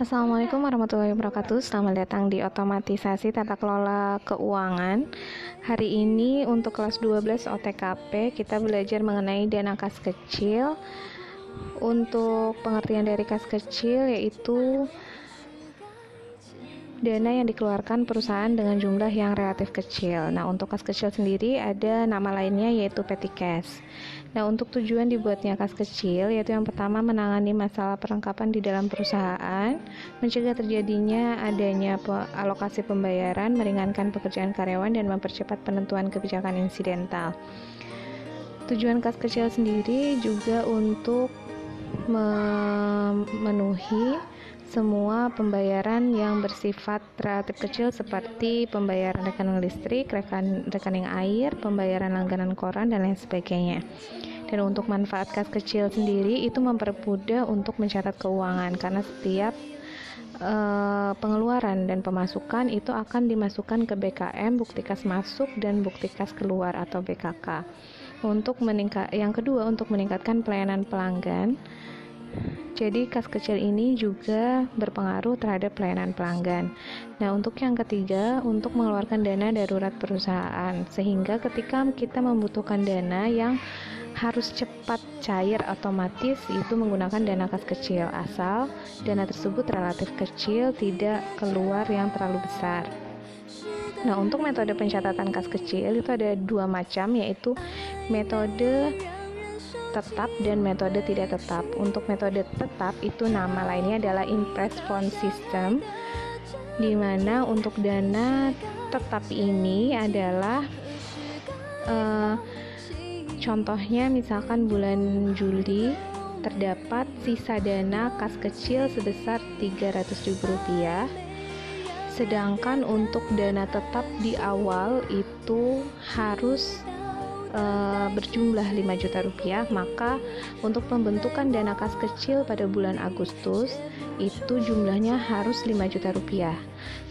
Assalamualaikum warahmatullahi wabarakatuh. Selamat datang di otomatisasi tata kelola keuangan. Hari ini untuk kelas 12 OTKP Kita belajar mengenai dana kas kecil. Untuk pengertian dari kas kecil yaitu dana yang dikeluarkan perusahaan dengan jumlah yang relatif kecil. Nah, untuk kas kecil sendiri ada nama lainnya yaitu petty cash. Nah, untuk tujuan dibuatnya kas kecil yaitu yang pertama menangani masalah perlengkapan di dalam perusahaan, mencegah terjadinya adanya alokasi pembayaran, meringankan pekerjaan karyawan dan mempercepat penentuan kebijakan insidental. Tujuan kas kecil sendiri juga untuk memenuhi semua pembayaran yang bersifat relatif kecil seperti pembayaran rekening listrik, rekan, rekening air, pembayaran langganan koran, dan lain sebagainya. Dan untuk manfaat kas kecil sendiri itu mempermudah untuk mencatat keuangan karena setiap uh, pengeluaran dan pemasukan itu akan dimasukkan ke BKM, bukti kas masuk dan bukti kas keluar atau BKK. Untuk meningkat yang kedua untuk meningkatkan pelayanan pelanggan jadi kas kecil ini juga berpengaruh terhadap pelayanan pelanggan. Nah, untuk yang ketiga, untuk mengeluarkan dana darurat perusahaan sehingga ketika kita membutuhkan dana yang harus cepat cair otomatis itu menggunakan dana kas kecil asal dana tersebut relatif kecil tidak keluar yang terlalu besar. Nah, untuk metode pencatatan kas kecil itu ada dua macam yaitu metode tetap dan metode tidak tetap. Untuk metode tetap itu nama lainnya adalah impress fund system di mana untuk dana tetap ini adalah uh, contohnya misalkan bulan Juli terdapat sisa dana kas kecil sebesar Rp300.000 sedangkan untuk dana tetap di awal itu harus uh, berjumlah 5 juta rupiah, maka untuk pembentukan dana kas kecil pada bulan Agustus itu jumlahnya harus 5 juta rupiah.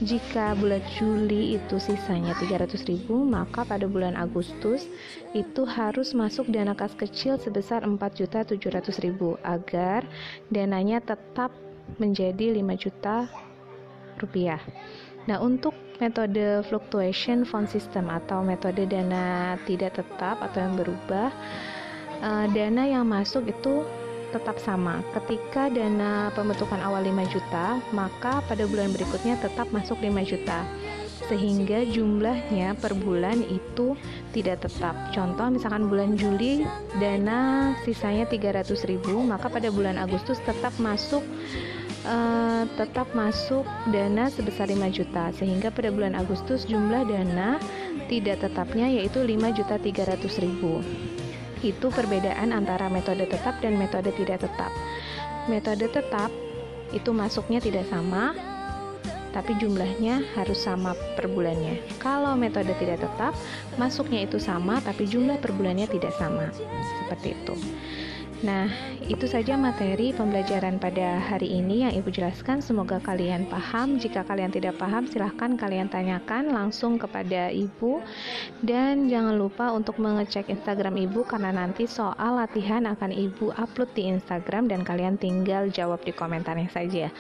Jika bulan Juli itu sisanya 300 ribu, maka pada bulan Agustus itu harus masuk dana kas kecil sebesar 4 juta 700 ribu agar dananya tetap menjadi 5 juta rupiah. Nah, untuk metode fluctuation fund system atau metode dana tidak tetap atau yang berubah uh, dana yang masuk itu tetap sama ketika dana pembentukan awal 5 juta maka pada bulan berikutnya tetap masuk 5 juta sehingga jumlahnya per bulan itu tidak tetap. Contoh misalkan bulan Juli dana sisanya 300.000, maka pada bulan Agustus tetap masuk uh, tetap masuk dana sebesar 5 juta sehingga pada bulan Agustus jumlah dana tidak tetapnya yaitu 5 juta 300 ribu itu perbedaan antara metode tetap dan metode tidak tetap metode tetap itu masuknya tidak sama tapi jumlahnya harus sama per bulannya. Kalau metode tidak tetap, masuknya itu sama tapi jumlah per bulannya tidak sama. Seperti itu. Nah, itu saja materi pembelajaran pada hari ini yang Ibu jelaskan. Semoga kalian paham. Jika kalian tidak paham, silahkan kalian tanyakan langsung kepada Ibu. Dan jangan lupa untuk mengecek Instagram Ibu karena nanti soal latihan akan Ibu upload di Instagram dan kalian tinggal jawab di komentarnya saja.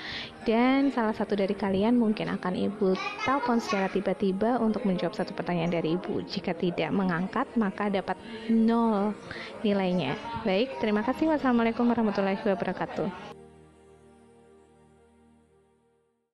Dan salah satu dari kalian mungkin akan Ibu telepon secara tiba-tiba untuk menjawab satu pertanyaan dari Ibu. Jika tidak mengangkat, maka dapat nol nilainya. Baik, terima kasih kasih. Wassalamualaikum warahmatullahi wabarakatuh.